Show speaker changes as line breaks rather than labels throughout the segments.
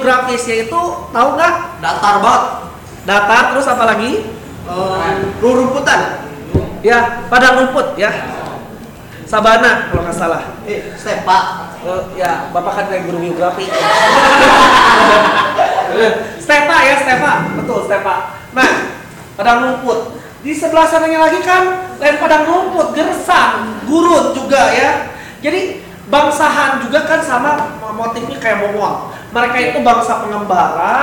Grafisnya itu tahu nggak?
Datar banget.
Datar terus apa lagi?
Uh, rurumputan.
Ya, padang rumput ya. Sabana kalau nggak salah.
Eh, stepa.
Oh, ya, Bapak kan kayak guru geografi. stepa ya, stepa. Betul, stepa. Nah, padang rumput. Di sebelah sananya lagi kan lain padang rumput, gersang, gurun juga ya. Jadi bangsahan juga kan sama motifnya kayak Mongol. Mereka itu bangsa pengembara,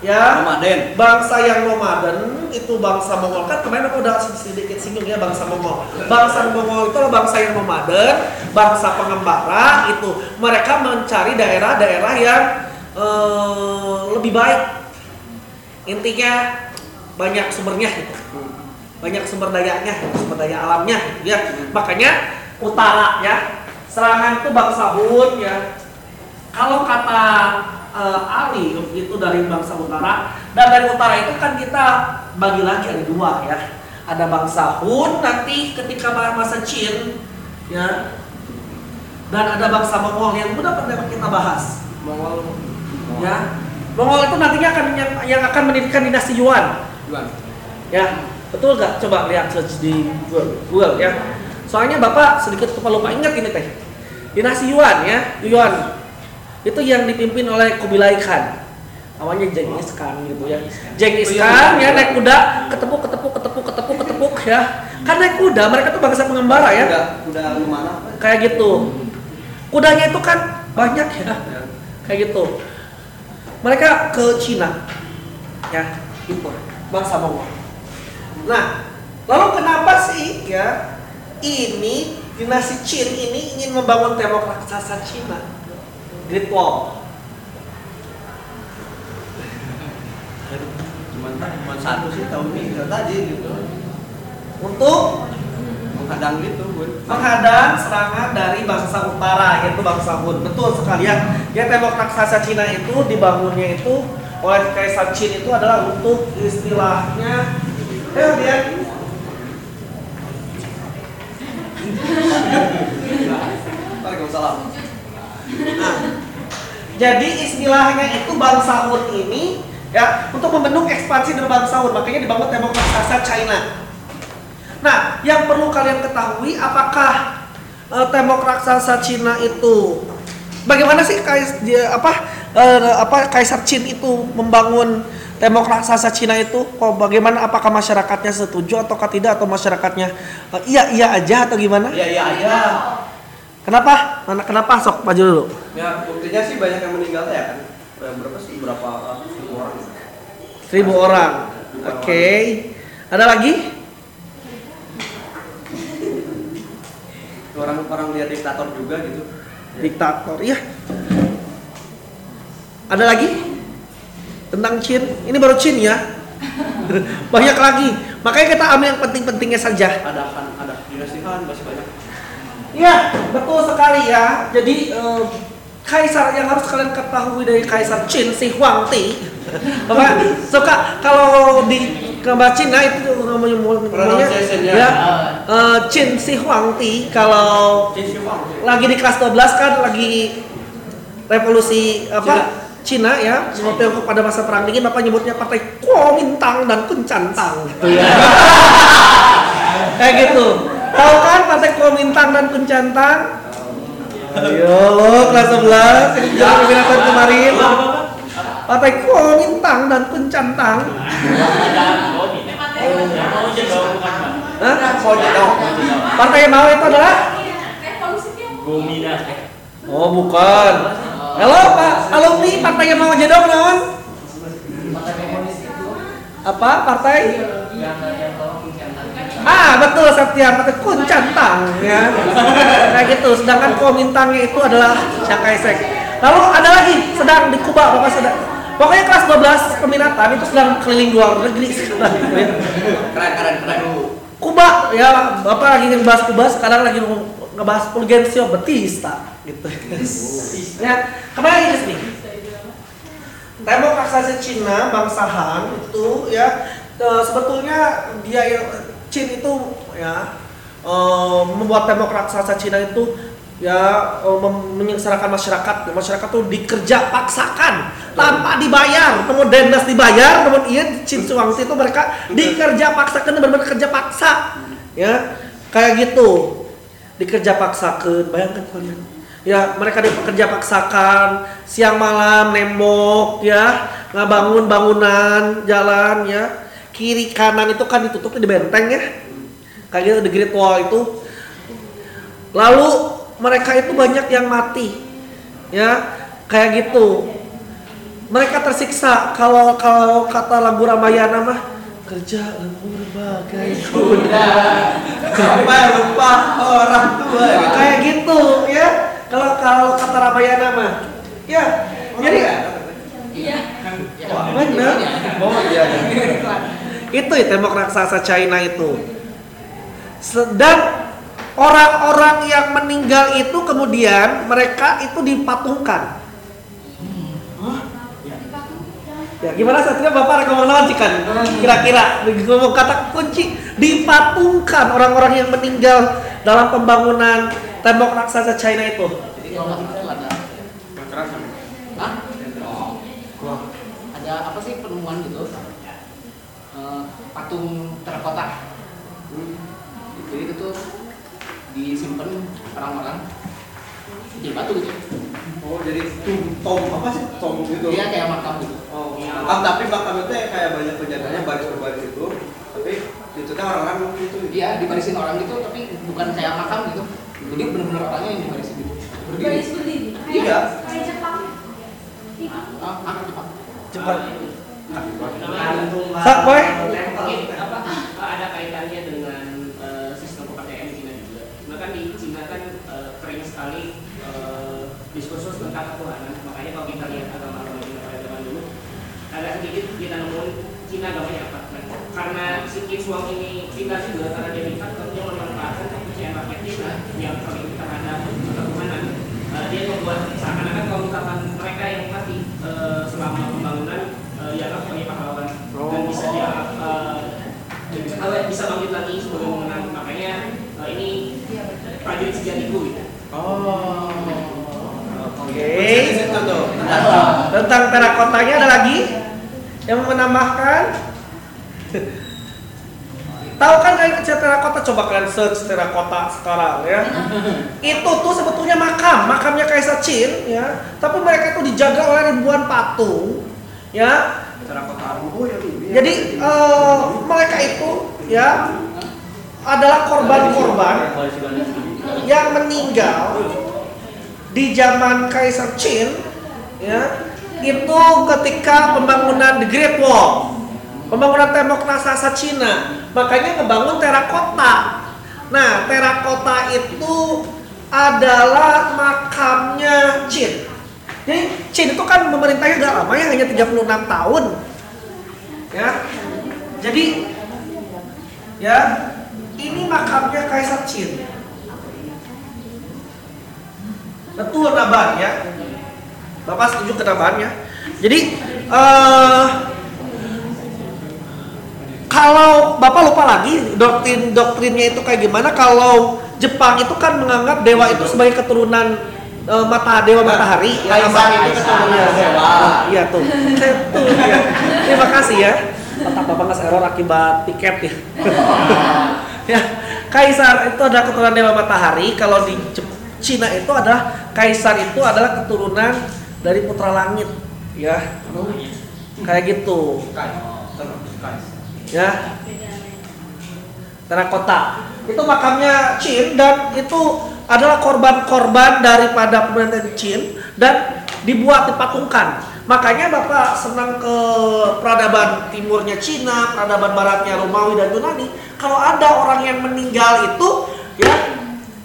ya.
Nomaden.
Bangsa yang nomaden itu bangsa Mongol kan kemarin aku udah sedikit singgung ya bangsa Mongol. Bangsa Mongol itu adalah bangsa yang nomaden, bangsa pengembara itu. Mereka mencari daerah-daerah yang eh, lebih baik. Intinya banyak sumbernya gitu. Banyak sumber dayanya, sumber daya alamnya gitu ya. Makanya utara ya. Serangan itu bangsa Hun ya. Kalau kata eh, Ali itu dari bangsa utara dan dari utara itu kan kita bagi lagi ada dua ya. Ada bangsa Hun nanti ketika masa Qin ya. Dan ada bangsa Mongol yang mudah pernah kita bahas.
Mongol.
Ya. Mongol itu nantinya akan yang, yang akan mendirikan dinasti Yuan.
Yuan.
Ya, betul nggak? Coba lihat search di Google, Google ya. Soalnya Bapak sedikit lupa lupa ingat ini teh. Dinasti Yuan ya, Yuan. Itu yang dipimpin oleh Kubilai Khan. Awalnya Genghis Khan gitu ya. Genghis Khan ya naik kuda, ketepuk ketepuk ketepuk ketepuk ketepuk ya. Kan naik kuda, mereka tuh bangsa pengembara ya.
Udah gimana?
Kayak gitu. Kudanya itu kan banyak ya. Kayak gitu. Mereka ke Cina. Ya, impor bangsa Mongol. Nah, lalu kenapa sih ya ini dinasti Qin ini ingin membangun tembok raksasa Cina? Great Wall.
Cuman cuma satu sih tahun ini tadi gitu.
Untuk
Menghadang gitu, Bun.
menghadang serangan dari bangsa utara yaitu bangsa Hun. Betul sekali ya. Ya tembok raksasa Cina itu dibangunnya itu oleh Kaisar Qin itu adalah untuk istilahnya eh lihat
Waalaikumsalam.
Nah, jadi istilahnya itu bangsa Hun ini ya untuk membendung ekspansi dari bangsa Hun makanya dibangun tembok raksasa China. Nah, yang perlu kalian ketahui apakah eh, tembok raksasa Cina itu bagaimana sih kais dia apa eh, apa Kaisar Qin itu membangun tembok raksasa Cina itu kok bagaimana apakah masyarakatnya setuju ataukah tidak atau masyarakatnya eh, iya iya aja atau gimana?
Iya, iya aja.
Kenapa? Mana- Kenapa sok maju dulu?
Ya, buktinya sih banyak yang meninggal ya kan. Eh, Berapa sih? Berapa ratus ribu orang?
Seribu orang. Oke. Ada lagi?
Orang-orang dia diktator juga gitu.
Diktator. Iya. Ada lagi? Tentang Chin. Ini baru Chin ya. Banyak lagi. Makanya kita ambil yang penting-pentingnya saja.
Ada kan, ada dinasti Han masih banyak.
Iya, betul sekali ya. Jadi eh, kaisar yang harus kalian ketahui dari kaisar Qin si Huangti. Bapak suka kalau di gambar Cina itu namanya namanya ya. Eh, Qin si Huangti kalau
Jin Shi Huang.
lagi di kelas 12 kan lagi revolusi apa Cina, ya. Mau Tiongkok pada masa perang dingin bapak nyebutnya partai Kuomintang dan Kuncantang. Gitu ya. Kayak gitu tahu kan partai Kuomintang dan Kuncantang Ayo kelas 11 ini jadi peminatan kemarin partai Kuomintang dan Kuncantang Hah? Partai yang mau itu adalah
Gomina.
Oh bukan. Halo Pak, alumni partai yang mau jedong naon? Apa partai? Ah betul Septian partai Kuncantang ya. Kayak gitu. Sedangkan Komintangnya itu adalah Syakaisek. Lalu ada lagi sedang di Kuba Bapak sedang Pokoknya kelas 12 peminatan itu sedang keliling luar negeri sekarang ya.
Keren, keren, keren.
Kuba ya Bapak lagi ngebahas Kuba sekarang lagi ngebahas Fulgencio Batista gitu. ya, kembali ke sini. Tembok raksasa Cina bangsa Han itu ya eh, sebetulnya dia yang Cina itu ya eh, membuat raksasa Cina itu ya eh, mem- menyengsarakan masyarakat. Masyarakat tuh dikerja paksakan tanpa dibayar. Namun dendas dibayar namun iya Cin Suwangsi itu mereka dikerja paksakan benar-benar kerja paksa ya. Kayak gitu. Dikerja paksakan. Bayangkan kalian. Ya mereka dikerja paksakan siang malam nembok ya ngabangun bangunan jalan ya kiri kanan itu kan ditutupnya di benteng ya. Kayak gitu di Great Wall itu. Lalu mereka itu banyak yang mati ya. Kayak gitu. Mereka tersiksa. Kalau kalau kata lagu Ramayana mah kerja lembur bagai kuda.
Sampai lupa orang tua.
kayak gitu ya. Kalau kalau kata Ramayana mah ya jadi
Iya.
benar
Oh iya.
Itu ya tembok raksasa China itu Se- dan orang-orang yang meninggal itu kemudian mereka itu dipatungkan ya gimana satria bapak rekomendasikan kira-kira ngomong kata kunci dipatungkan orang-orang yang meninggal dalam pembangunan tembok raksasa China itu
Jadi kalau ada? Oh. Ada apa sih penemuan gitu? Patung terakota. Jadi itu tuh disimpan orang-orang di batu gitu.
Oh jadi tom, tom apa sih tom gitu?
Dia kayak makam gitu.
Oh, makam tapi makam itu ya kayak banyak penjaganya baris per baris itu, tapi itu teh orang-orang gitu.
Dia dibarisin orang gitu, tapi bukan kayak makam gitu. Jadi benar-benar orangnya yang dibarisin gitu. Berdiri.
Baris berdiri.
Iya.
Kayak Jepang.
Ah, ah, Jepang.
cepat
Gantungan
Sak, boy.
apa ada kaitannya dengan eh, sistem kepercayaan Cina juga. Cuma kan di Cina kan eh, kering sekali eh, diskursus tentang ketuhanan. Makanya kalau kita lihat agama-agama Cina pada zaman dulu, agak sedikit kita nemuin Cina agamanya apa. Nah, karena si Suang ini pintar juga karena dia pintar, dia memanfaatkan kepercayaan rakyat Cina yang paling terhadap ketuhanan. Eh, dia membuat seakan-akan kalau misalkan mereka yang mati eh, selama pembangunan eh, dianggap sebagai pahlawan dan bisa dia eh, eh, bisa bangkit lagi sebagai pemenang makanya eh, ini prajurit sejatiku gitu.
Oh.
Oke.
Di situ tuh.
Tentang terakotanya ada lagi yang menambahkan? Tahu kan kalian kecil terakota? Coba kalian search terakota sekarang ya. Itu tuh sebetulnya makam, makamnya Kaisar Qin ya. Tapi mereka itu dijaga oleh ribuan patung ya.
Terakota ya.
Jadi eh, mereka itu ya adalah korban-korban yang meninggal di zaman Kaisar Qin ya itu ketika pembangunan The Great Wall. Pembangunan tembok raksasa Cina. Makanya ngebangun terakota. Nah terakota itu adalah makamnya Qin jadi Qin itu kan memerintahnya gak lama ya hanya 36 tahun. Ya. Jadi ya ini makamnya Kaisar Qin betul naban ya bapak setuju ke naban ya jadi eh kalau bapak lupa lagi doktrin doktrinnya itu kayak gimana? Kalau Jepang itu kan menganggap dewa itu sebagai keturunan eh, mata dewa matahari. Ya,
Kaisar
sama-
itu keturunan dewa.
Nah, iya tuh. Tuh ya. terima kasih ya. Otak bapak nggak error akibat tiket ya. Ya kaisar itu adalah keturunan dewa matahari. Kalau di Cina itu adalah kaisar itu adalah keturunan dari putra langit. Ya. Kayak gitu. Ya. Terakota. Itu makamnya Qin dan itu adalah korban-korban daripada pemerintahan Qin dan dibuat dipatungkan makanya bapak senang ke peradaban timurnya Cina peradaban baratnya Romawi dan Yunani. Kalau ada orang yang meninggal itu ya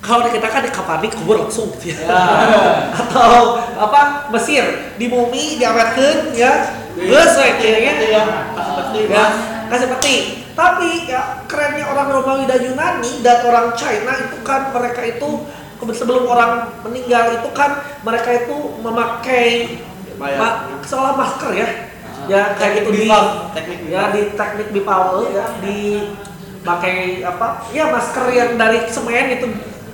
kalau kita kan di kapani kubur langsung. Gitu ya. atau apa Mesir. Di mumi diawetkeun ya. Geus we kayaknya ya kasih peti ya kasih peti. Tapi ya kerennya orang Romawi dan Yunani dan orang China itu kan mereka itu sebelum orang meninggal itu kan mereka itu memakai ma- seolah masker ya. Ya kayak gitu di
teknik
ya di teknik bipal ya di pakai apa ya masker yang dari semen itu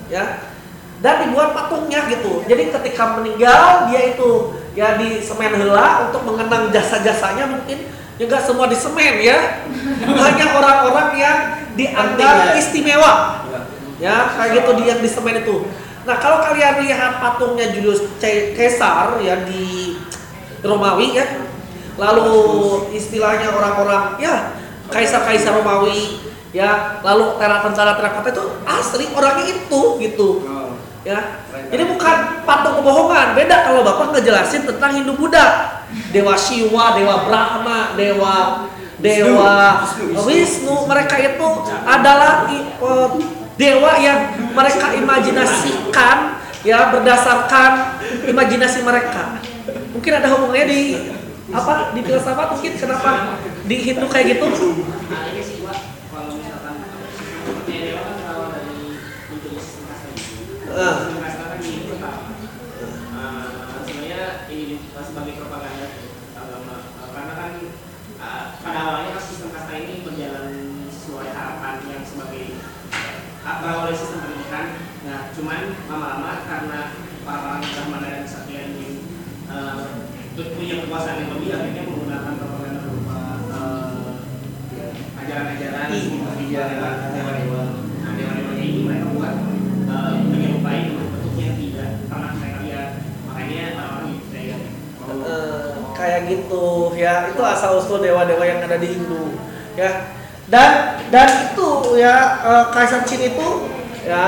ya dan dibuat patungnya gitu. Jadi ketika meninggal dia itu ya di semen heula untuk mengenang jasa-jasanya mungkin ya nggak semua di semen ya. Hanya orang-orang yang dianggap
ya.
istimewa.
Ya.
Ya, kayak gitu di yang di semen itu. Nah, kalau kalian lihat patungnya Julius Caesar ya di Romawi ya. Lalu istilahnya orang-orang ya kaisar-kaisar Romawi ya, lalu tera tentara terakota itu asli orangnya itu gitu
Oh.
ya. Jadi bukan patung kebohongan, beda kalau Bapak ngejelasin tentang Hindu Buddha. Dewa Shiva, Dewa Brahma, Dewa Dewa
Wisnu, Wisnu.
Wisnu, mereka itu adalah eh, dewa yang mereka imajinasikan ya berdasarkan imajinasi mereka. Mungkin ada hubungannya di apa di filsafat mungkin kenapa di Hindu kayak gitu?
Nah ini sih Pak, kalau misalkan sistem kepercayaan dewa kan berawal dari munculnya sistem kasta kasta kan di pertama. Sebenarnya ini sebagai propaganda agama karena kan pada awalnya sistem kasta ini berjalan sesuai harapan yang sebagai sistem pendidikan. Nah cuman lama-lama karena para-para brahmana dan ksatria ini punya kekuasaan yang lebih akhirnya menggunakan propaganda berupa eh, ajaran-ajaran
Iya,
gitu
ya. Itu asal usul dewa-dewa yang ada di Hindu ya. Dan dan itu ya eh, kaisar Qin itu ya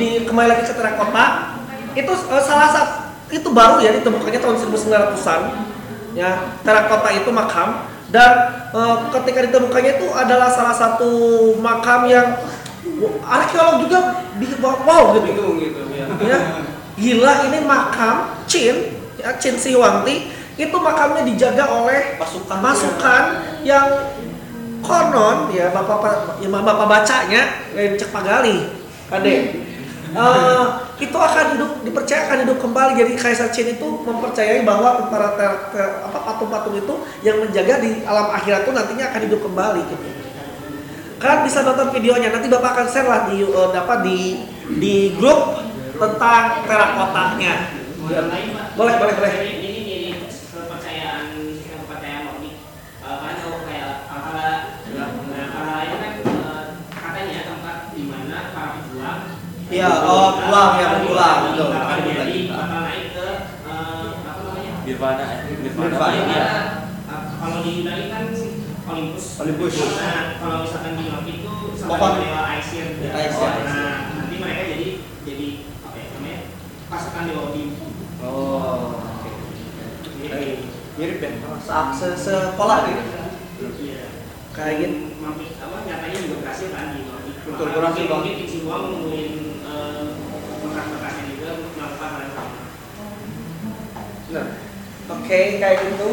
di kembali lagi ke terakota itu eh, salah satu itu baru ya ditemukannya tahun 1900-an ya. Terakota itu makam dan eh, ketika ditemukannya itu adalah salah satu makam yang arkeolog juga di wow gitu.
Bingung gitu ya.
ya. Gila ini makam Chin ya Chin Si Huangti itu makamnya dijaga oleh
Pasukan.
pasukan yang konon ya bapak ya bapak bacanya yang cek pagali kade Eh, itu akan hidup dipercaya akan hidup kembali jadi Kaisar Qin itu mempercayai bahwa tentara ter- ter- apa patung-patung itu yang menjaga di alam akhirat itu nantinya akan hidup kembali gitu kalian bisa nonton videonya nanti bapak akan share lah di eh, apa di di grup tentang terakotanya. Boleh, boleh, boleh.
Jadi ini mirip kepercayaan sistem kepercayaan Nordik. Eh, Kalian tahu kayak Valhalla. Nah, Valhalla itu kan eh, katanya tempat di mana para pejuang
Iya, oh, pulang, ya, pulang, betul.
Ke eh, apa namanya?
Nirvana.
Nirvana.
Eh, Kalau di Yunani kan Olympus.
Olympus.
Nah, kalau misalkan di Nordik itu sama dewa Aesir.
Aesir.
Nah, nanti mereka jadi jadi apa ya namanya? Pasukan dewa Odin.
Oh. Mirip ya.
Se- se- sekolah gitu
Iya.
kayak gitu
Mampir, apa nyatanya juga berhasil kan di Nordik.
Betul, berhasil,
mungkin-
Bang.
Mungkin nemuin eh, bekas-bekasnya juga melakukan hal yang sama.
Benar.
oke kayak gitu.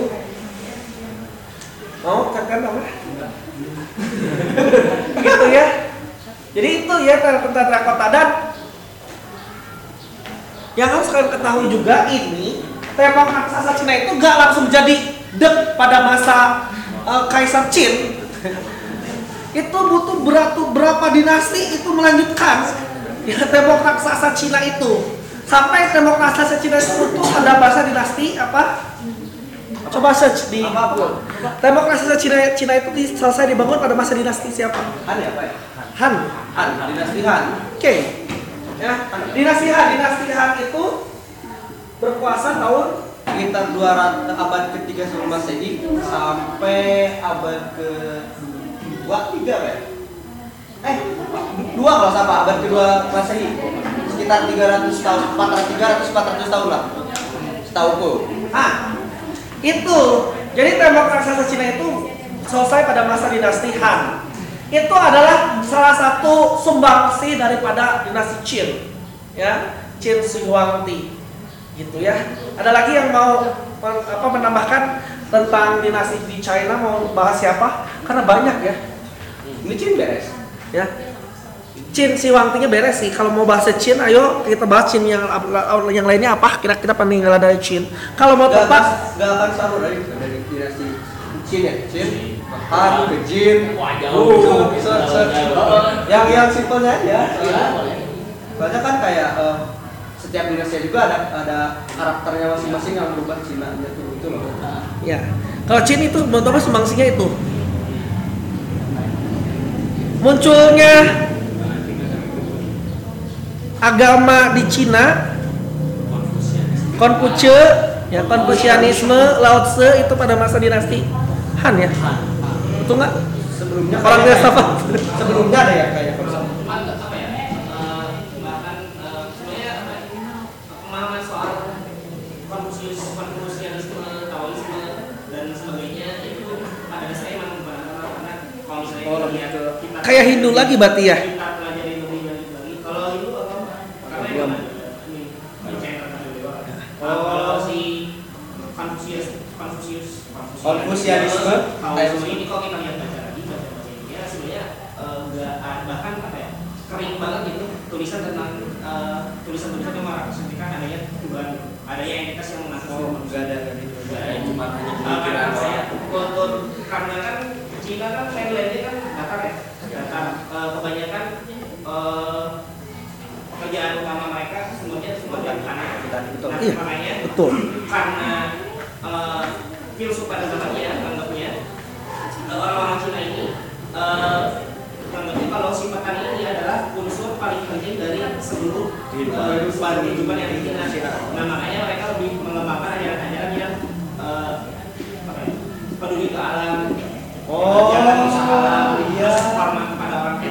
Mau kan apa? Gitu ya. Jadi itu ya tentang terakota dan yang harus kalian ketahui juga ini tembok raksasa Cina itu gak langsung jadi dek pada masa eh, Kaisar Qin. Itu butuh berapa berapa dinasti itu melanjutkan ya tembok raksasa Cina itu sampai tembok raksasa Cina itu pada masa dinasti apa coba search di
Apa pun.
tembok raksasa Cina Cina itu di- selesai dibangun pada masa dinasti siapa
Han ya, Pak ya?
Han
Han, dinasti Han.
Oke. Ya, dinasti Han, dinasti Han itu berkuasa tahun
Sekitar 200 abad ke-3 sebelum Masehi sampai abad ke 2 3 Pak ya? Eh, dua kalau sama abad kedua Masehi. Sekitar 300 tahun, 400 300 400 tahun lah. Setauku.
ah itu. Jadi tembok raksasa Cina itu selesai pada masa dinasti Han. Itu adalah salah satu sumbangsi daripada dinasti Qin. Ya, Qin Shi Huangdi. Gitu ya. Ada lagi yang mau men- apa menambahkan tentang dinasti di China mau bahas siapa? Karena banyak ya.
Ini Cin beres.
Ya. Chin si Wangtinya beres sih. Kalau mau bahasa Chin ayo kita bahas Chin yang yang lainnya apa. Kira-kira peninggalan dari Chin kalau mau tepat
gak akan selalu dari dari dinasti Cin ya, Cin, Han, ke Jin,
Wah,
Oh, yang yang simpelnya.
Iya,
Ya. Banyak kan kayak eh, setiap dinasti juga ada ada karakternya masing-masing yang berubah Cina. Gitu itu loh.
Ya. Kalau Cina itu menurut Bapak sumbangsinya itu munculnya agama di Cina Konfusius ya Konfusianisme Lao Tse itu pada masa dinasti Han ya? Betul nggak?
Sebelumnya
orang filsafat
sebelumnya ada ya kayak
Nah, kalau si Konfusius Konfusius
Konfusianisme.
Taoisme ini kalau kita lihat baca lagi baca baca ini ya sebenarnya nggak ada- bahkan apa ya kering banget gitu tulisan tentang eh, tulisan tulisan yang merepresentasikan adanya Tuhan adanya entitas yang mengatur
Oh, enggak ada enggak ada.
Nggak ada.
cuma hanya
Uh,
pemikiran
karena saya untuk karena kan Cina kan mainlandnya kan datar ya datar Eh, kebanyakan eh, pekerjaan utama mereka semuanya semua dari tanah
betul.
nah
Iya.
makanya
betul
karena uh, filsufat agamanya anggapnya eh, orang-orang Cina ini uh, anggapnya kalau si petani ini adalah unsur paling penting dari seluruh
Kehidupan.
kehidupan kehidupan yang di Cina. Nah makanya mereka lebih mengembangkan ajaran-ajaran yang uh, peduli ke alam,
Oh,
rusak alam,
iya.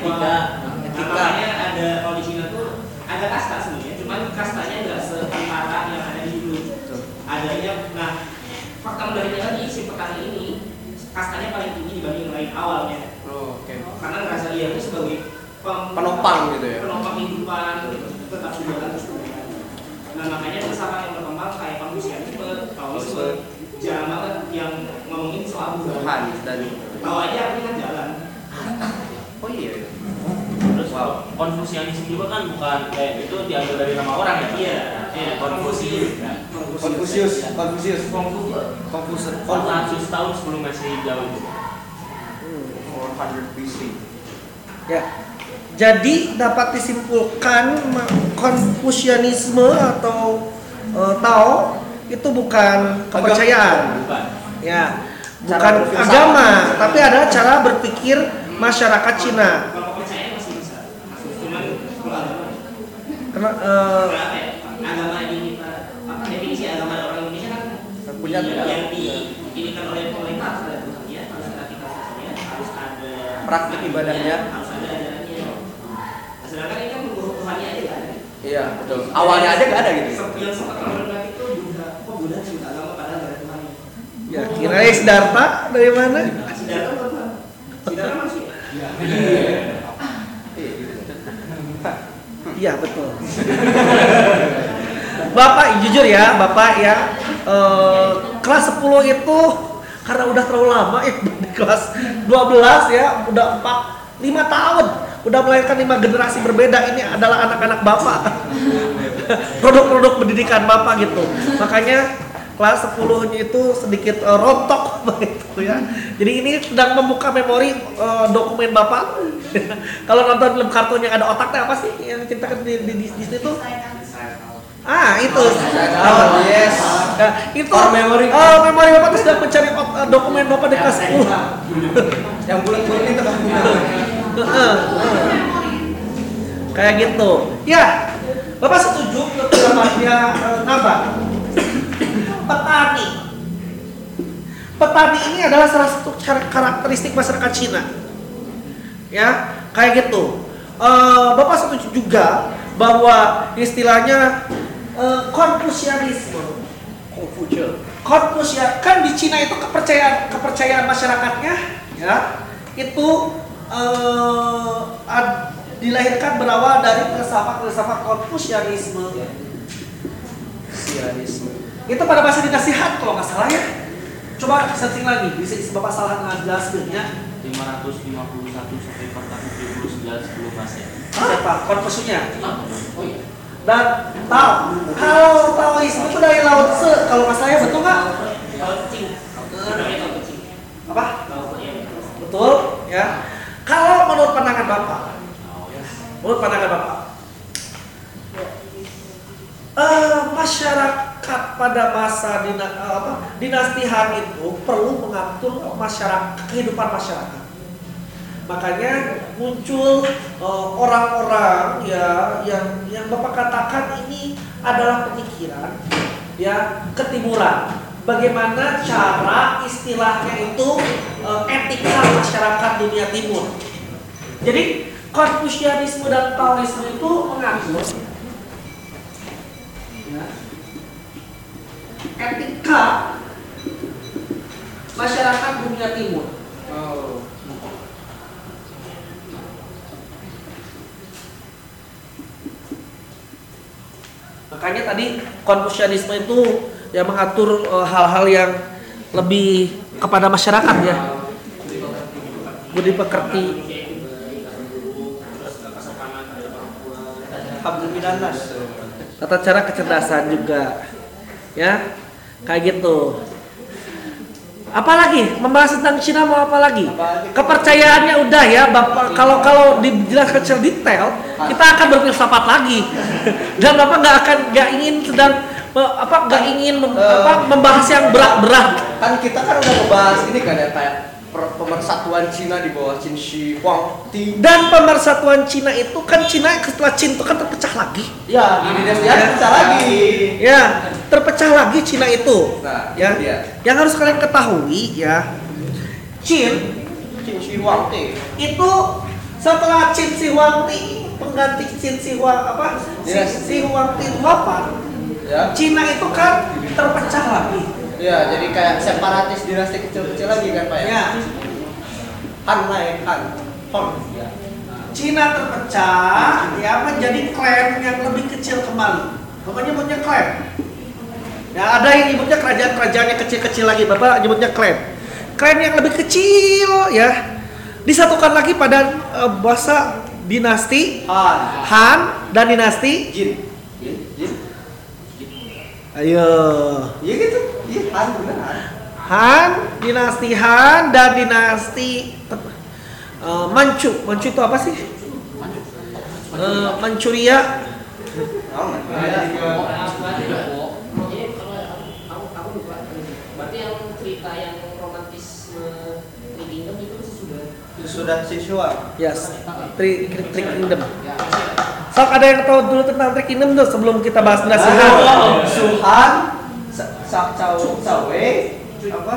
Hormat kepada orang tua.
Etika.
Nah,
Etika.
makanya ada kalau di Cina tuh ada kasta sebenarnya, cuman kastanya nggak setara yang ada di Hindu. Adanya, nah fakta menariknya lagi si petani ini kastanya paling tinggi dibanding yang lain awalnya,
Oh, Oke.
karena ngerasa dia itu sebagai pem-
Penopang gitu ya.
penopang kehidupan, tetap jualan terus. Nah makanya filsafat yang berkembang kayak Konfusianisme, Taoisme, jarang banget yang ngomongin soal Tuhan.
Dan
Tahu aja artinya kan jalan.
Oh iya. iya.
Terus Konfusianisme juga kan bukan kayak itu diambil dari nama orang ya?
Iya, iya.
Konfusius.
Konfusius, Konfusius,
Konfusius.
Konfusius,
400 tahun sebelum Masehi jauh itu.
400 BC.
Ya. Jadi dapat disimpulkan Konfusianisme atau eh, Tao itu bukan kepercayaan,
Bukan.
ya, bukan agama, tapi ada cara berpikir masyarakat Cina.
Kalau kepercayaan masih bisa. Cuman kalau agama
Karena eh,
ya? Agama kita, apa definisi agama orang Indonesia kan
Punya
yang di ini kan oleh pemerintah harus ada Tuhannya, harus ada harus ada
Praktik ibadahnya.
harus ada ajarannya. Nah, sedangkan ini kan menurut Tuhannya aja nggak ada.
Iya, betul. Awalnya aja nggak ada gitu.
Yang sempat orang itu Buddha, kok Buddha sih agama padahal nggak ada Tuhannya.
ya kira Siddhartha dari mana?
Siddhartha bukan Tuhan. Siddhartha manusia.
Iya.
Iya betul. Bapak jujur ya, Bapak ya eh, kelas 10 itu karena udah terlalu lama ya di kelas 12 ya udah 4 5 tahun udah melahirkan lima generasi berbeda ini adalah anak-anak Bapak. Produk-produk pendidikan Bapak gitu. Makanya kelas 10 nya itu sedikit eh, rontok begitu ya. Jadi ini sedang membuka memori eh, dokumen Bapak. Kalau nonton film kartun yang ada otaknya apa sih yang diceritakan di, di, di, di situ? Ah, itu.
Oh, yes.
Nah, itu
Core memory.
eh, memori Bapak itu sedang mencari eh, dokumen Bapak di kelas 10.
Yang bulat-bulat itu kan
heeh. Kayak gitu. Ya, Bapak setuju dia eh, nambah petani. Petani ini adalah salah satu kar- karakteristik masyarakat Cina ya kayak gitu. Uh, bapak setuju juga bahwa istilahnya eh, uh,
konfusianisme
Konfusia kan di Cina itu kepercayaan kepercayaan masyarakatnya ya itu uh, ad, dilahirkan berawal dari filsafat-filsafat Konfusianisme. Itu pada masa dinasti Han kalau nggak salah ya. Coba searching lagi, bisa Bapak salah
ngejelaskan 550 sebelum 10 emasnya.
Siapa? Konfusiusnya.
Oh iya.
Dan tau Kalau Taoisme itu dari laut Tse kalau nggak saya betul nggak?
Laut Cing.
Apa?
Iya,
betul ya. Kalau menurut pandangan Bapak, oh, iya. menurut pandangan Bapak, uh, masyarakat pada masa dina, uh, apa, dinasti Han itu perlu mengatur masyarakat kehidupan masyarakat Makanya muncul eh, orang-orang ya yang yang Bapak katakan ini adalah pemikiran ya ketimuran. Bagaimana cara istilahnya itu eh, etika masyarakat dunia timur. Jadi Konfusianisme dan Taoisme itu mengatur ya, etika masyarakat dunia timur.
Oh.
Makanya tadi Konfusianisme itu ya mengatur eh, hal-hal yang lebih kepada masyarakat ya. Budi pekerti. Tata cara kecerdasan juga ya kayak gitu apalagi membahas tentang Cina mau apa lagi?
Apalagi?
kepercayaannya udah ya bapak kalau kalau dijelaskan secara detail kita akan berfilsafat lagi. Dan bapak nggak akan nggak ingin sedang eh, apa nggak ingin mem- apa, membahas yang berat-berat.
Kan kita kan udah ngebahas ini kan ya kayak per- pemersatuan Cina di bawah Qin Shi Huangdi.
dan pemersatuan Cina itu kan Cina setelah Cina itu kan terpecah lagi
Ya, di dinasti Han bisa lagi.
ya terpecah lagi Cina itu
Nah,
ya
dia.
yang harus kalian ketahui ya Qin
Qin Shi Huangdi.
itu setelah Qin Shi Huangdi pengganti Qin Shi Huang apa Qin
Dinasti.
Shi Huangdi itu wafat
Ya.
Cina itu kan terpecah lagi
Ya, jadi kayak separatis dinasti kecil-kecil lagi kan Pak ya?
ya
Han naik Han. Hon.
Cina terpecah ya menjadi klan yang lebih kecil kembali Bapak nyebutnya klan ya ada yang nyebutnya kerajaan-kerajaan yang kecil-kecil lagi Bapak nyebutnya klan klan yang lebih kecil ya disatukan lagi pada eh, bahasa dinasti
Han.
Han dan dinasti
Jin. Jin. Jin.
ayo
Iya gitu. Iya Han bener Han.
Dinasti Han dan dinasti eh, Manchu Manchu itu apa sih Eh, Manchuria
Oh,
sudah.
Yes, Tri, Tri, Tri Kingdom. Sok ada yang tahu dulu tentang Tri Kingdom tuh sebelum kita bahas dinasti Han.
Suhan, Sa- Wei, apa?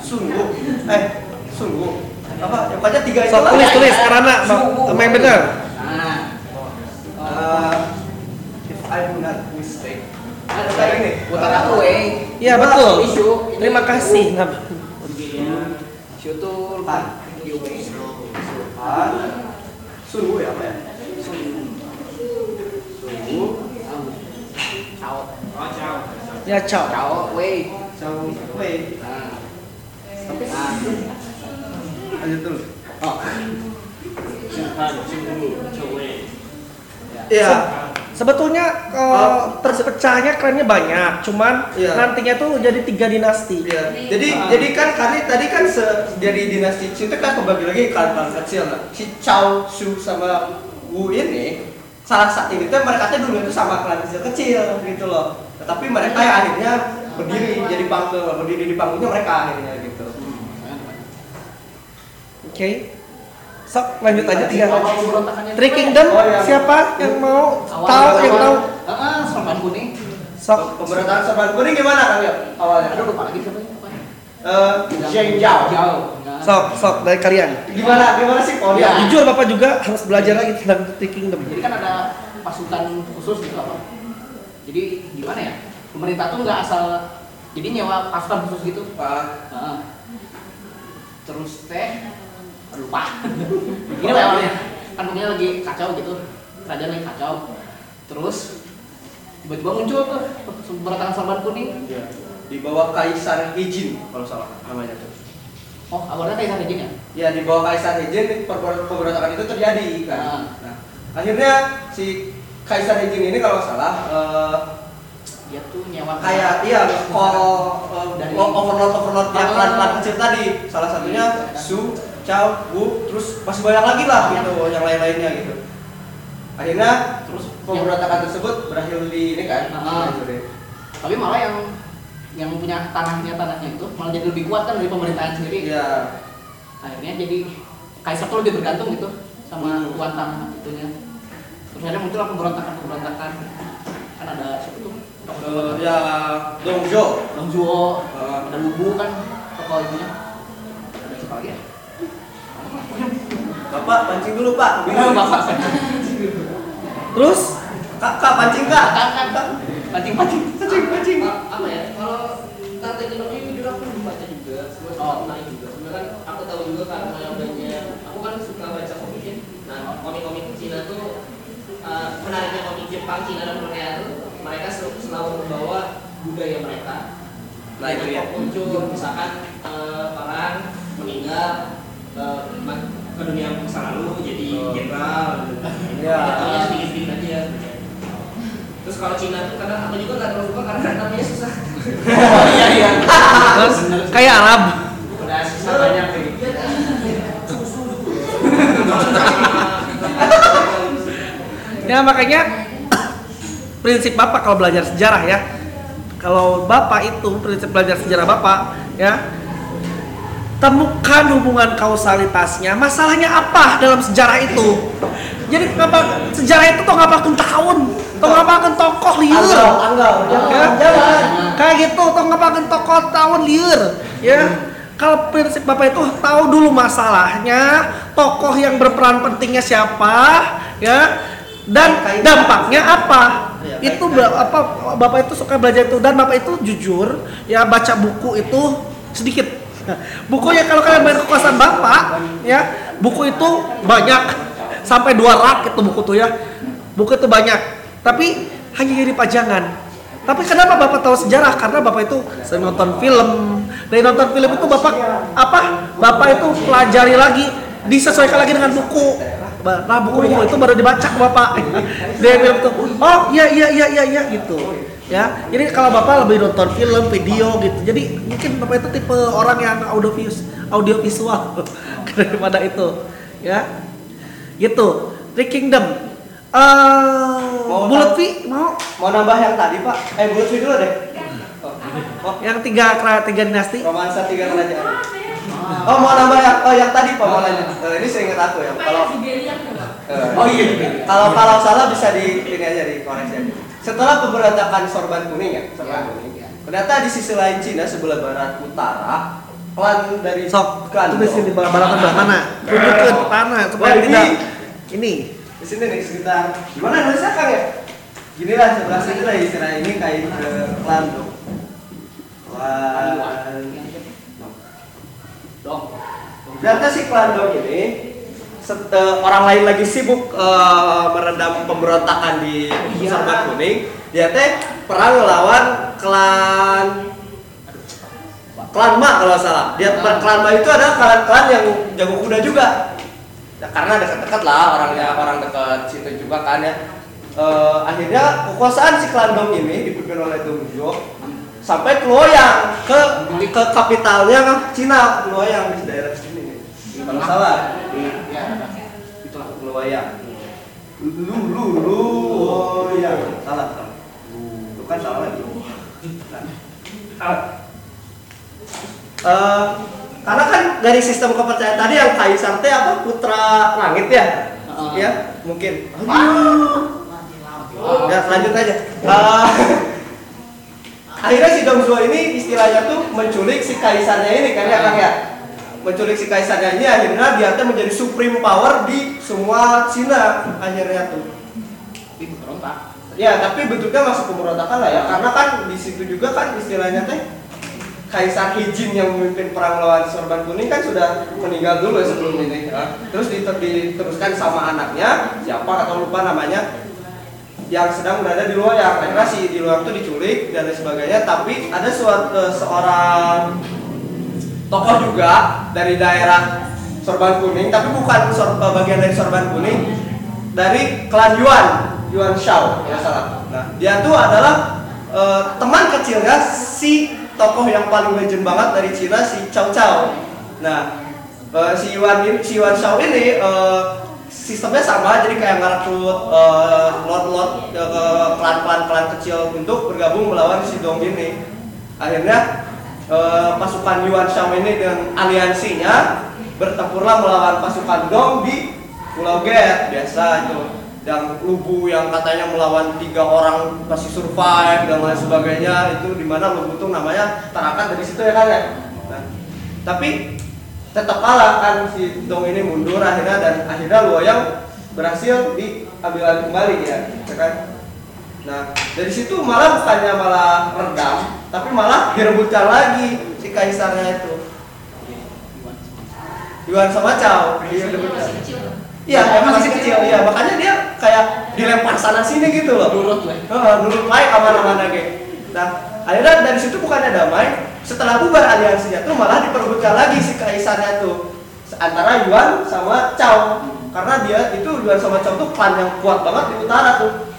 Sungguh, eh Sungguh, apa? Yang pokoknya tiga itu
tulis tulis karena main bener.
nah
Eh, if I'm not mistake. Ada ini.
putar aku eh
Iya betul.
isu
Terima kasih.
Isu tuh.
Han. Sungguh ya apa ya? Sungguh.
Ciao.
Ya ciao.
Cao Wei
Cao Wei.
nah
Nah, lanjut dulu.
oh
Cunggu, Cowe.
Iya.
Sebetulnya eh, terpecahnya klannya banyak, cuman
Iya.
nantinya tuh jadi tiga dinasti.
Iya. Jadi jadi kan kali tadi kan se, dari dinasti Qin itu kan kebagi lagi klan-klan kecil. Nah, si Cao Shu sama Wu ini salah satu ini tuh mereka tuh dulu itu sama klan kecil-kecil gitu loh. Tetapi mereka yang akhirnya berdiri jadi panggung, berdiri di panggungnya mereka akhirnya gitu.
Oke. Sok lanjut aja tiga.
awal pemberontakannya
Three Kingdom
Oh, iya.
siapa yang mau
Awal-
tahu yang tahu?
ah sorban kuning
Sok.
Pemberontakan Sorban Kuning gimana kang Yop, awalnya?
aduh lupa lagi siapa ya
Eh, Zheng Zhao.
Sok, sok dari kalian.
Gimana gimana sih oh,
Iya.
Jujur Bapak juga harus belajar lagi tentang Three Kingdom.
jadi kan ada pasukan khusus gitu apa jadi gimana ya pemerintah tuh nggak asal jadi nyewa pasukan khusus gitu
Ah,
Heeh. terus teh lupa gini Pak, awalnya kan pokoknya lagi kacau gitu kerajaan lagi kacau terus tiba-tiba muncul tuh pemberontakan sorban kuning
Iya. Di bawah Kaisar Hejin kalau salah namanya tuh.
oh awalnya kayak sana ya
Ya di bawah Kaisar per- pemberontakan itu terjadi kan.
Ah.
Nah, akhirnya si Kaisar Hejin ini kalau salah eh,
dia tuh nyewa
kayak iya call eh,
Dari-
overlord overlord yang
Ah.
klan-klan kecil tadi. Salah satunya Su, Cao, Wu, terus masih banyak lagi lah gitu yang lain-lainnya gitu. Akhirnya
terus
pemberontakan tersebut berakhir di ini kan
Ah.
hancurin.
tapi malah yang yang punya tanahnya tanahnya itu malah jadi lebih kuat kan dari pemerintahan sendiri
iya
akhirnya jadi kaisar tuh lebih bergantung gitu sama
Hmm.
tuan tanah itunya terus akhirnya muncullah pemberontakan pemberontakan kan ada siapa tuh
Eh, ya Dongzhou
Dongzuo
Eh,
ada Lubu kan tokoh itunya ada siapa lagi ya
Bapak pancing dulu Pak.
Bingung bapak.
Terus
Kak, kak pancing kak.
Kan kan pancing pancing.
Pancing, pancing.
apa ya kalau tentang teknologi jujur aku belum baca juga semua sempat menarik juga sebenarnya kan aku tahu juga karena banyak aku kan suka baca komik ya nah komik-komik Cina tuh eh, menariknya komik Jepang Cina dan Korea tuh mereka sel- selalu membawa budaya mereka
Nah, itu ya.
muncul misalkan eh, orang meninggal ma- ke dunia masa lalu jadi jenderal gitu.
Ya.
Jatuhnya sedikit-sedikit aja terus kalau Cina tuh kadang aku juga nggak terlalu suka karena namanya susah
Oh iya iya.
terus kayak Arab.
udah susah banyak gitu susu
Ya makanya prinsip Bapak kalau belajar sejarah ya. Kalau Bapak itu prinsip belajar sejarah Bapak ya temukan hubungan kausalitasnya. Masalahnya apa dalam sejarah itu? Jadi ngapa sejarah itu tuh ngapain tahun? Tuh ngapain tokoh liur?
Anggal, anggal.
ya
Jangan.
kayak gitu tuh ngapain tokoh tahun liur ya kalau prinsip bapak itu tahu dulu masalahnya tokoh yang berperan pentingnya siapa ya dan dampaknya apa
Iya,
itu ba- apa bapak itu suka belajar itu. Dan bapak itu jujur ya baca buku itu sedikit. Bukunya kalau kalian main kekuasaan bapak ya buku itu banyak. Sampai dua rak itu buku tuh ya. Buku itu banyak. Tapi hanya jadi pajangan. Tapi kenapa bapak tahu sejarah? Karena bapak itu sering nonton film. Dari nonton film itu bapak apa? Bapak itu pelajari lagi disesuaikan lagi dengan buku nah buku-buku itu baru dibaca ke bapak dia bilang tuh oh iya iya iya iya iya gitu ya jadi kalau bapak lebih nonton film video gitu jadi mungkin bapak itu tipe orang yang audio audio visual daripada itu ya gitu Three Kingdom eh
Mau
Bulat
tam-
Vi mau
Mau nambah yang tadi Pak? Eh bulat dulu deh. Oh. Oh,
yang tiga tiga dinasti
romansa tiga kerajaan. Oh mau nambah yang oh yang tadi Pak mau lanjut. Eh, ini seingat aku ya. Kalau eh,
Oh iya.
kalau kalau salah bisa di ini aja dikoreksi aja. Setelah pemberontakan Sorban Kuning ya, Sorban
Ya.
Kuning. Ternyata di sisi lain Cina sebelah barat utara, klan dari
sok
Kan,
itu di sini balapan belah mana tunjukkan tanah supaya tidak ini
di sini nih sekitar gimana nulisnya Kang ya? Gini lah sebelah sini lah istilah ini kayak ke klan tuh. Klan.
Dong.
Ternyata si klan Dong ini set- eh, orang lain lagi sibuk eh, meredam pemberontakan di Sorban Kuning. Dia teh perang melawan klan klan Ma kalau salah. Dia klan Ma itu adalah klan-klan yang jago kuda juga. Ya, karena dekat-dekat lah orangnya orang dekat situ juga kan ya. Eh, akhirnya kekuasaan si klan Dong ini dipimpin oleh Dong Zhuo sampai ke Luoyang ke ke kapitalnya Cina Luoyang di daerah sini nih. Kalau salah
Ya, itulah.
ke Luoyang. Lu lu lu Luoyang. Salah salah. Itu kan salah lagi. Eh, karena kan dari sistem kepercayaan tadi yang kaisar teh apa putra langit ya?
Heeh.
Ya, mungkin. Ya, lanjut aja. Eh, akhirnya si Dongzhuo ini istilahnya tuh menculik si kaisarnya ini kan ya Kang ya? Menculik si kaisarnya ini akhirnya dia tuh menjadi supreme power di semua Cina akhirnya tuh.
Tapi berontak.
Ya, tapi bentuknya masuk pemberontakan lah ya. Karena kan di situ juga kan istilahnya teh Kaisar Hijin yang memimpin perang melawan Sorban Kuning kan sudah meninggal dulu sebelum ini. ya. Terus diter- diteruskan sama anaknya, siapa atau lupa namanya, yang sedang berada di Luoyang. Akhirnya si di Luoyang itu diculik dan lain sebagainya. Tapi ada suatu seorang tokoh juga dari daerah Sorban Kuning, tapi bukan sor- bagian dari Sorban Kuning, dari klan Yuan, Yuan Shao, ya salah. Nah, dia tuh adalah eh, teman kecilnya si tokoh yang paling legend banget dari Cina, si Cao Cao. Nah, eh, si Yuan si Yuan Shao ini eh, si sistemnya sama jadi kayak ngerekrut eh, kecil untuk bergabung melawan si Dong ini. Akhirnya eh, pasukan Yuan Shao ini dengan aliansinya bertempurlah melawan pasukan Dong di Pulau Get biasa itu. Dan Lubu yang katanya melawan tiga orang masih survive dan lain sebagainya itu di mana Lubu tuh namanya terakat dari situ ya kan ya? Nah, tapi tetap kalah kan si Dong ini mundur akhirnya dan akhirnya Luoyang berhasil diambil alih kembali ya, ya kan nah dari situ malah bukannya malah redam tapi malah direbutkan lagi si kaisarnya itu Yuan sama Chow direbutkan
masih kecil tuh.
Iya, emang masih kecil. Iya, makanya dia kayak dilempar sana sini gitu loh.
Nurut lah.
Heeh, nurut baik aman-aman aja. Nah, akhirnya dari situ bukannya damai, setelah bubar aliansinya tuh malah diperebutkan lagi si kaisarnya tuh antara Yuan sama Chow. Karena dia itu Yuan sama Chow tuh klan yang kuat banget di utara tuh.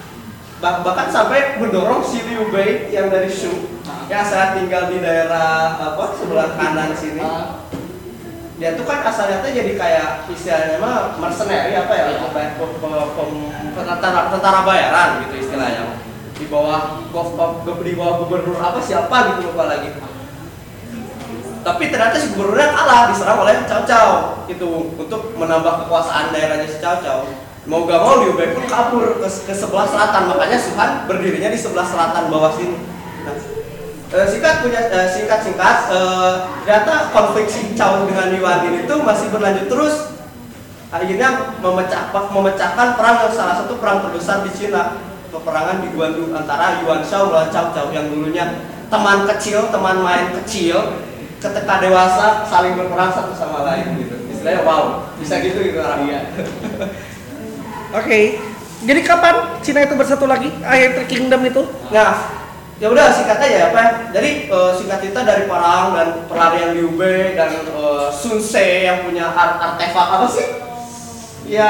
Bah- bahkan sampai mendorong si Liu Bei yang dari Shu yang saat tinggal di daerah apa sebelah kanan sini.
Ah,
dia tuh kan asalnya tuh jadi kayak istilahnya mah mercenary apa ya
Iya.
pem- pem- pem- tentara tentara bayaran gitu istilahnya. Di bawah di bawah gubernur apa siapa gitu lupa lagi. Tapi ternyata si gubernurnya kalah diserang oleh Cao Cao. Itu untuk menambah kekuasaan daerahnya si Cao Cao mau gak mau Liu Bei pun kabur ke, ke sebelah selatan. Makanya Suhan berdirinya di sebelah selatan bawah sini. Nah, Eh, singkat punya eh, singkat singkat eh, ternyata konflik si Chow dengan Yuan ini tuh masih berlanjut terus. Akhirnya memecah memecahkan perang yang salah satu perang terbesar di Cina. Peperangan di Guangdong antara Yuan Shao melawan Cao Cao yang dulunya teman kecil teman main kecil ketika dewasa saling berperang satu sama lain gitu. Istilahnya wow bisa gitu gitu orang.
Iya.
Oke. Jadi kapan Cina itu bersatu lagi? Akhir Three Kingdom itu?
Nah, ya udah singkat aja ya, Pak. Jadi eh, singkat cerita dari perang dan pelarian Liu Bei dan eh, Sun Ce yang punya art artefak apa sih? Ya.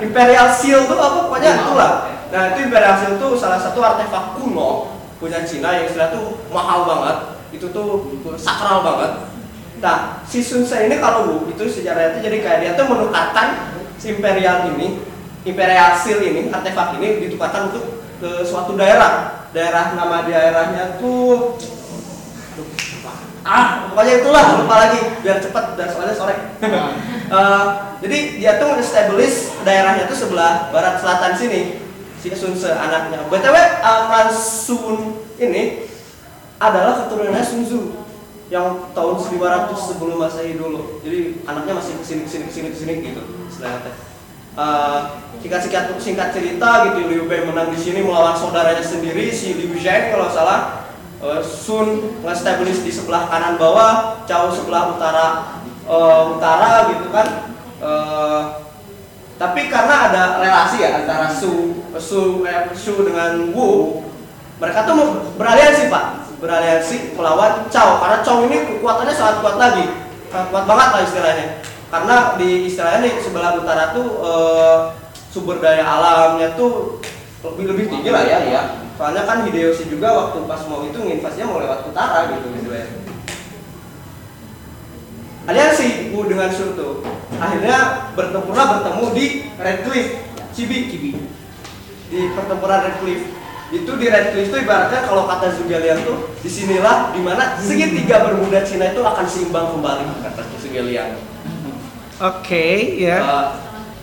Imperial Seal tuh apa pokoknya
Kuno.
itulah. Nah, itu Imperial Seal tuh salah satu artefak kuno punya Cina yang istilah tuh mahal banget. Itu tuh sakral banget. Nah, si Sun Ce ini kalau itu sejarahnya itu jadi kayak dia tuh menukarkan si Imperial ini, Imperial Seal ini, artefak ini ditukarkan untuk ke suatu daerah. Daerah nama daerahnya tuh ah pokoknya itulah lupa lagi biar cepat dan soalnya sore. Eh, jadi dia tuh establish daerahnya tuh sebelah barat selatan sini si Sun Se anaknya btw uh, Klan Sun ini adalah keturunannya Sun Tzu yang tahun 1500 sebelum masehi dulu. Jadi anaknya masih ke sini ke sini ke sini ke sini gitu istilahnya teh Eh, singkat singkat cerita gitu Liu Bei menang di sini melawan saudaranya sendiri si Liu Zheng kalau salah Eh, Sun nge-establish di sebelah kanan bawah, Cao sebelah utara eh, utara gitu kan. Tapi karena ada relasi ya antara Su Su eh, Su dengan Wu, mereka tuh beraliansi pak, beraliansi melawan Cao karena Cao ini kekuatannya sangat kuat lagi, kuat banget lah istilahnya. Karena di istilahnya di sebelah utara tuh eh, sumber daya alamnya tuh lebih lebih tinggi lah ya, ya. Soalnya kan Hideyoshi juga waktu pas mau itu nginvasinya mau lewat utara gitu istilahnya. Aliansi Wu dengan Sun tuh akhirnya bertempurlah bertemu di Red Cliff, Cibi, Cibi. Di pertempuran Red Cliff itu di Red Cliff itu ibaratnya kalau kata Zugelian tuh di sinilah di mana segitiga bermuda Cina itu akan seimbang kembali kata Zugelian.
Oke, ya.
Eh,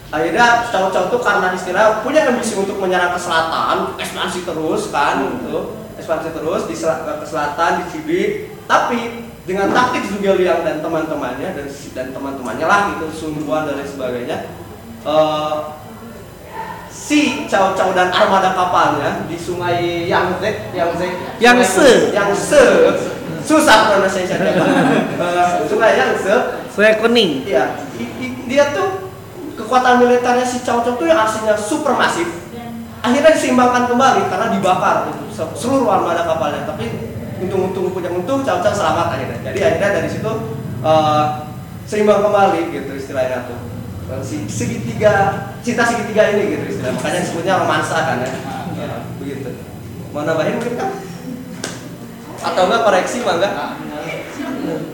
akhirnya Cao-Cao tuh karena istilah punya ambisi untuk menyerang ke selatan, ekspansi terus kan gitu. Ekspansi terus di sel- ke selatan di Cibi, tapi dengan taktik Zhuge Liang dan teman-temannya dan dan teman-temannya lah gitu Sun Quan dan lain sebagainya. eh, si Cao dan armada kapalnya di sungai Yangtze, Yangtze,
Yangtze.
Yangtze, susah pronunciation uh, sungai Yangtze
Saya kuning.
Iya, dia tuh kekuatan militernya si Cao tuh yang aslinya super masif. Akhirnya diseimbangkan kembali karena dibakar gitu, se- seluruh armada kapalnya. Tapi untung-untung punya untung Cao selamat akhirnya. Jadi akhirnya dari situ eh, seimbang kembali gitu istilahnya tuh. Si segitiga cinta segitiga ini gitu istilah. Makanya disebutnya romansa kan ya. Begitu. Mau nambahin mungkin kan? Atau enggak koreksi mah enggak?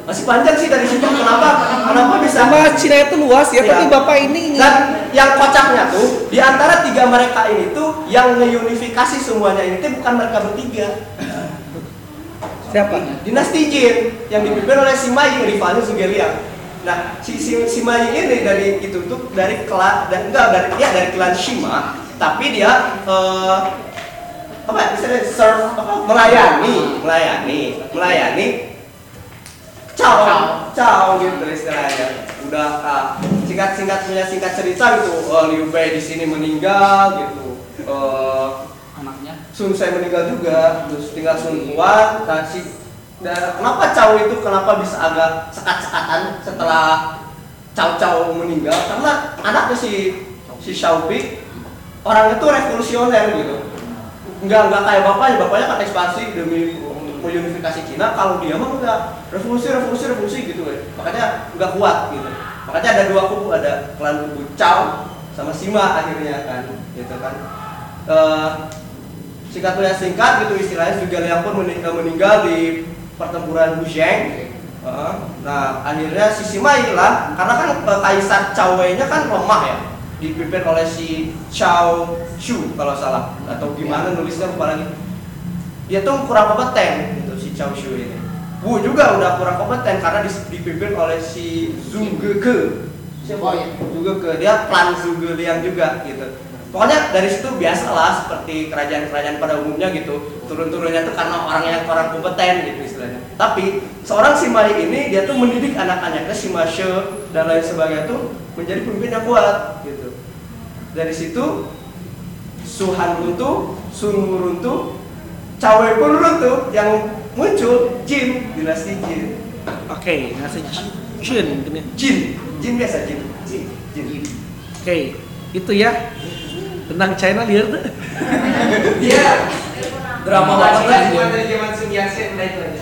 Masih panjang sih dari situ. Kenapa? Kenapa bisa?
Sama Cina itu luas ya,
Iya.
tapi bapak ini
Dan yang kocaknya tuh, di antara tiga mereka ini tuh yang ngeunifikasi semuanya ini tuh bukan mereka bertiga.
siapa?
Dinasti Jin yang dipimpin oleh si Mai, rivalnya Sugeliang. Nah, si, si, si Mai ini dari itu tuh dari klan dan enggak dari ya dari klan Shima, tapi dia eh, apa ya, istilahnya serve apa melayani, melayani, melayani Ciao, ciao gitu istilahnya. Udah ah, singkat-singkat punya singkat cerita gitu. Oh, Liu Bei di sini meninggal gitu. Eh,
anaknya
Sun saya meninggal juga, terus tinggal Sun Quan. Nah, si dan kenapa Cao itu kenapa bisa agak sekat-sekatan setelah Cao Cao meninggal? Karena anaknya si si Xiaobi orangnya tuh revolusioner gitu. Enggak enggak kayak bapaknya, bapaknya kan ekspansi demi unifikasi Cina. Kalau dia mah enggak revolusi revolusi revolusi gitu ya. Makanya enggak kuat gitu. Makanya ada dua kubu, ada klan kubu Cao sama Sima akhirnya kan, gitu kan. Eh, singkat punya singkat gitu istilahnya juga Liang pun meninggal, meninggal di pertempuran Heeh. nah akhirnya si Sima hilang karena kan eh, Kaisar Cao Wei nya kan lemah ya dipimpin oleh si Chao Shu kalau salah atau gimana nulisnya lupa lagi dia tuh kurang kompeten gitu si Chao Shu ini. Wu juga udah kurang kompeten karena dipimpin oleh si Zhu Geke
Oh, iya.
Zhu Geke dia klan Zhu Liang juga gitu. Pokoknya dari situ biasalah seperti kerajaan-kerajaan pada umumnya gitu. Turun-turunnya tuh karena orang yang kurang kompeten gitu istilahnya. Tapi seorang Simai ini dia tuh mendidik anak-anaknya Sima She dan lain sebagainya tuh menjadi pemimpin yang kuat gitu. Dari situ Suhan runtuh, Sun runtuh, Cawe pun runtuh yang muncul Jin dinasti Jin
Oke, nasi Jin gini.
Jin Jin biasa Jin Jin Jin
Oke, itu ya tentang China liar tuh.
dia drama banget lah dia.
dari zaman Sun Yat-sen udah itu aja.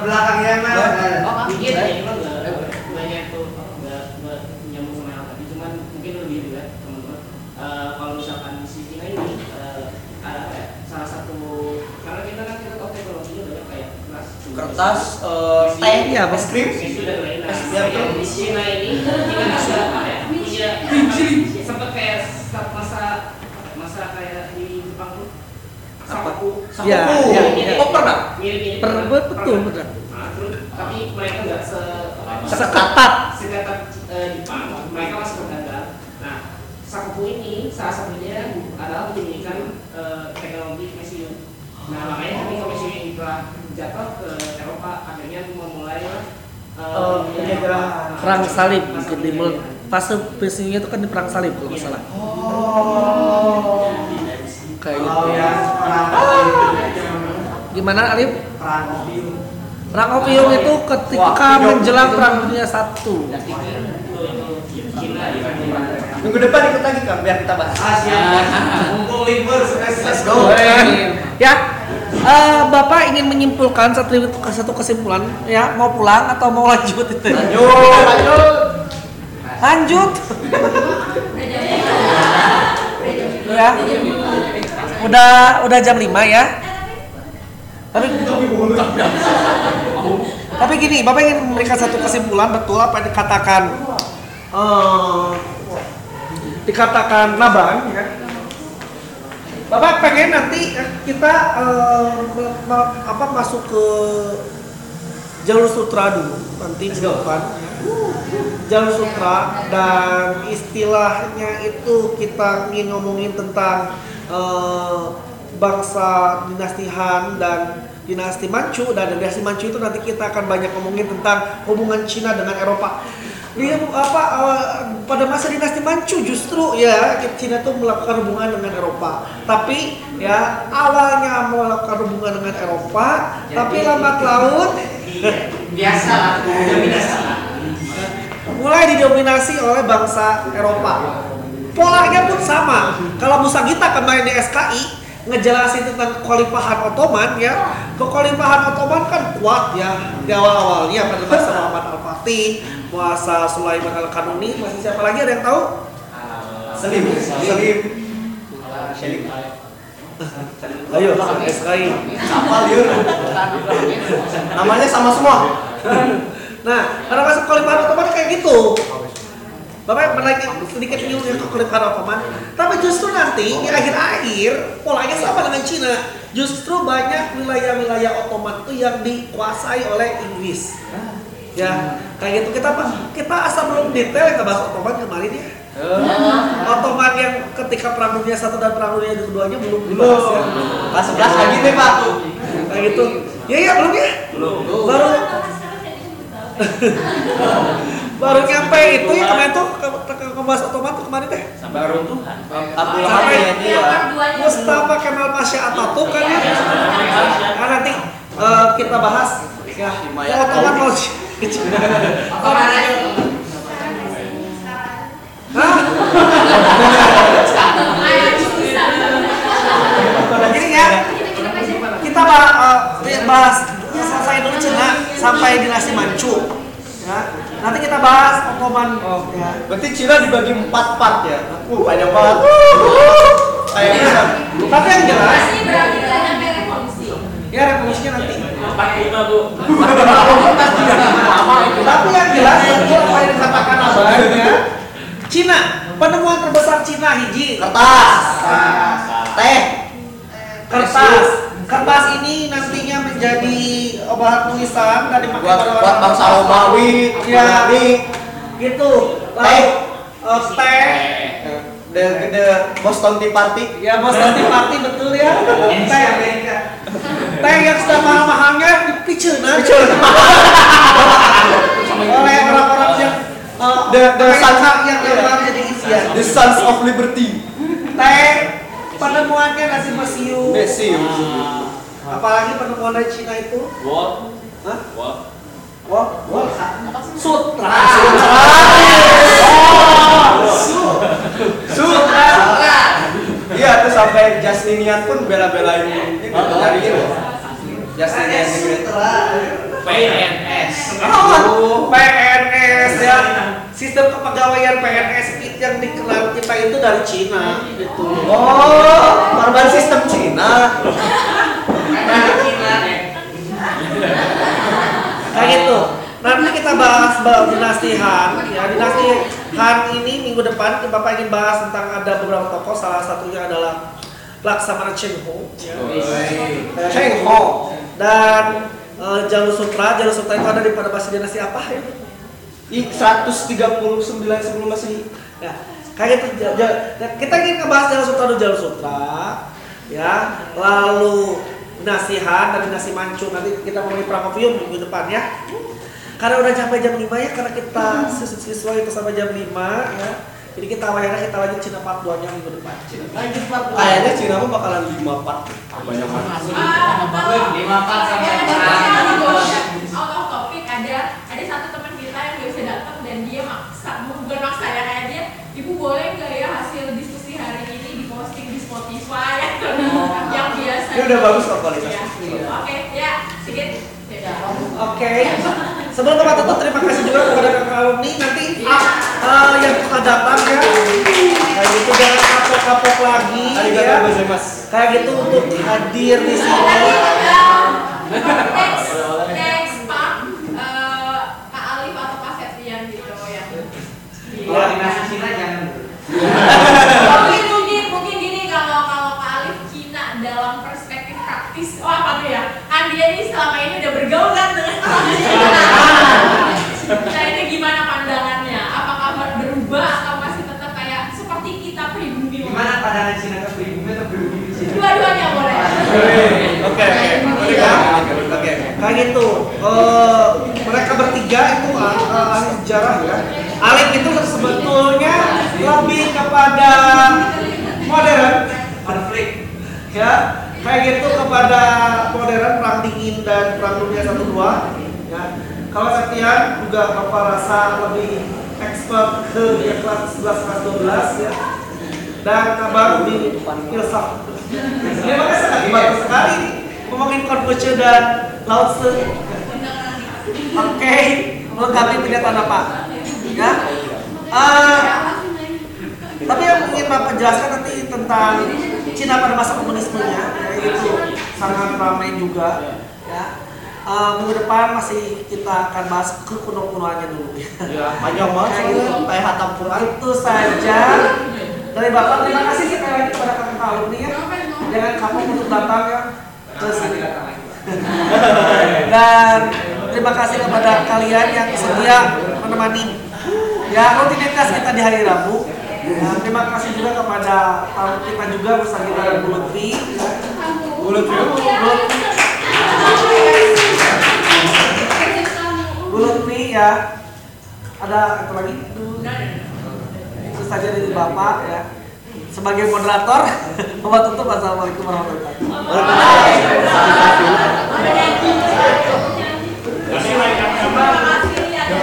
Belakangnya mah.
Oh, dikit ya, emang nggak banyak tuh nggak nggak nyambung sama yang tadi, cuman mungkin lebih juga teman-teman. Eh, kalau misalkan si Cina ini eh, ada apa ya, salah satu karena kita kan kita tahu teknologinya banyak kayak keras,
eh, teh
Bang.
es krim.
Itu
ya,
yang
betul.
di Cina ini Cina bisa ya punya sempat kayak masa masa kayak di Jepang tuh? Saku
Ya,
Sakuku.
ya, ya.
oh pernah?
Pernah-
betul, betul.
Terus tapi mereka nggak se
Seketat.
seketat eh, Jepang. Mereka masih berdagang. Nah sakuku ini salah satunya adalah menyembunyikan eh, teknologi mesium nah makanya ketika mesium ini telah jatuh ke Eropa akhirnya memulai
penjajahan.
Perang salib mungkin di mul- fase peristiwanya itu kan di perang salib kalau nggak salah.
oh
Kayak gitu.
Oh ya, perang
Gimana Alif?
perang opium.
Perang opium itu ketika menjelang perang dunia satu.
minggu depan ikut lagi kan biar kita bahas
Asia. Mumpung libur, let's
go
Ya, eh, Bapak ingin menyimpulkan satu, satu kesimpulan ya mau pulang atau mau lanjut itu?
lanjut lanjut
Lanjut. ya. Udah udah jam 5 ya. Tapi Tapi gini, Bapak ingin memberikan satu kesimpulan betul apa yang dikatakan eh, dikatakan Naban ya. Bapak pengen nanti eh, kita me- apa masuk ke jalur sutra dulu nanti ke depan. Jalur sutra dan istilahnya itu kita ingin ngomongin tentang eh, bangsa dinasti Han dan dinasti Manchu. Dan dinasti Manchu itu nanti kita akan banyak ngomongin tentang hubungan Cina dengan Eropa. Dia apa eh, pada masa dinasti Manchu justru ya Cina itu melakukan hubungan dengan Eropa. Tapi ya awalnya melakukan hubungan dengan Eropa, tapi lambat laun
Biasa lah, dominasi.
mulai didominasi oleh bangsa Eropa. Polanya pun sama. Kalau Musa Gita kemarin di SKI ngejelasin tentang kekalifahan Ottoman ya, kekalifahan Ottoman kan kuat ya di awal-awalnya. Pada masa Muhammad Al-Fatih, masa Sulaiman Al-Kanuni, masih siapa lagi? Ada yang tahu?
selim selim selim
Ayo, SKI.
Apa liur? Namanya sama semua.
Nah, karena masuk kelimpahan otomatis kayak gitu. Bapak menaiki sedikit nyuruh ke kelimpahan otoman, tapi justru nanti di akhir-akhir polanya sama dengan Cina. Justru banyak wilayah-wilayah otoman itu yang dikuasai oleh Inggris. Ya, kayak gitu kita kita asal belum detail kita bahas otoman kemarin ya. Otoman yang ketika perang dunia satu dan perang dunia keduanya belum dibahas ya.
Kelas 11 lagi nih, Pak.
Kayak gitu. Ya ya belum ya.
Belum.
Baru baru nyampe itu ya kemarin tuh bahas otoman tuh kemarin teh.
Sampai runtuhan.
Abdul
Sampai
Hamid ya.
Mustafa Kemal Pasha Atatürk kan ya. Nah, nanti eh, kita bahas ya.
Himayat
Kalau otoman mau Hah? Jadi ya kita eh, bahas ya, selesai dulu Cina sampai dinasti Manchu. Ya. Nanti kita bahas Ottoman ya.
Berarti Cina dibagi empat part ya. Uh, banyak banget. Kayak bisa.
Tapi yang jelas ya revolusinya nanti.
Empat lima bu.
Tapi yang jelas betul apa yang dikatakan Abang ya. Cina, penemuan terbesar Cina hiji
Kertas. Teh.
kertas. Kertas ini nantinya menjadi bahan tulisan dan dipakai
Buat buat bangsa Romawi,
Ya. Gitu. Lalu eh, teh.
the the Boston Tea Party.
Ya bos nanti party betul ya. Teh. Teh yang sudah mahal-mahalnya dipicuna. oleh orang-orang yang eh,
The- the
hak yang yang jadi isian.
The Sons of Liberty.
Teh penemuannya nasi mesiu.
Messi.
Apalagi penemuan dari Cina itu.
Wall.
Hah?
Wall.
Wah, wah, sutra.
Sutra. Iya, tuh sampai Justinian pun bela-belain itu nyariin loh. Justinian Great.
PNS.
Oh, PNS ya. Sistem kepegawaian PNS itu yang dikenal kita itu dari Cina gitu.
Oh, korban sistem Cina.
Kayak gitu. Nanti kita bahas bahas dinasti Han. Ya, dinasti Han ini minggu depan Bapak ingin bahas tentang ada beberapa tokoh. Salah satunya adalah Laksamana Cheng Ho. Ya.
Cheng Ho.
Dan eh, Jalur Sutra. Jalur Sutra itu ada di pada bahasa dinasti apa ya?
Di 139 sebelum Masehi.
Ya, kayak gitu. Nah, kita ingin ngebahas Jalur Sutra dulu Jalur Sutra. Ya, lalu dinasti Han dan dinasti Manchu. Nanti kita mulai perang opium minggu depan ya. Karena udah sampai jam 5 ya, karena kita siswa itu sampai jam 5 ya. Jadi kita wayangnya kita lanjut Cina part 2 nya minggu depan. Lanjut part 2.
Kayaknya Cina mah bakalan 5 part. Banyak banget.
Lima part sampai
Ya,
perang.
out of topic ada ada satu teman kita yang gak bisa datang dan dia maksa bukan maksa ya kayak dia ibu boleh nggak ya hasil diskusi hari ini diposting di Spotify yang biasa
Ini udah bagus kok kualitasnya.
Ya. oke ya sedikit ya
Oke. Sebelum tempat tutup terima kasih juga kepada kakak alumni nanti ah, eh, yang suka datang ya. Kayak gitu jangan kapok-kapok lagi ya. Kayak gitu untuk hadir di sini.
next next part eh, Kak Alif atau Kak Septian gitu yang
Kalau dinasti Cina jangan.
mungkin mungkin mungkin gini kalau kalau Kak Alif Cina dalam perspektif praktis oh apa tuh ya kan dia ini selama ini udah bergaul kan dengan orang Cina nah itu gimana pandangannya apakah berubah atau masih tetap kayak seperti kita pribumi
Gimana pandangan Cina ke pribumi atau pribumi ke Cina?
dua-duanya boleh
Oke, oke. Oke.
Kayak gitu. Eh, mereka bertiga itu ah, ah, ahli sejarah ya. Alif itu sebetulnya lebih kepada modern
Konflik.
ya kayak gitu kepada modern perang dingin dan perang dunia satu dua. Ya. Kalau Septian juga bapak rasa lebih expert ke yang kelas 11 kelas 12 ya. Dan abang di filsaf. Ya makanya sangat bagus sekali. Ngomongin Confucius dan Lao Tzu. Oke melengkapi pernyataan apa ya. Eh, tapi yang ingin bapak jelaskan nanti tentang Cina pada masa komunismenya ya, itu sangat ramai juga ya. Eh, minggu depan masih kita akan bahas ke kuno-kunoannya dulu ya.
Panjang banget
Kayak gitu.
kayak hatam Quran.
Itu saja dari Bapak. Terima kasih sekali lagi kepada kakak alumni ya. Jangan kamu untuk datang ya. Terus dan terima kasih kepada kalian yang setia menemani ya rutinitas kita di hari Rabu. Ya, terima kasih juga kepada tamu kita juga besar kita Bu Lutfi. Bu Lutfi. Ya. Ada apa lagi? Itu saja dari Bapak ya. Sebagai moderator, Bapak tutup Assalamualaikum warahmatullahi wabarakatuh.
kasih.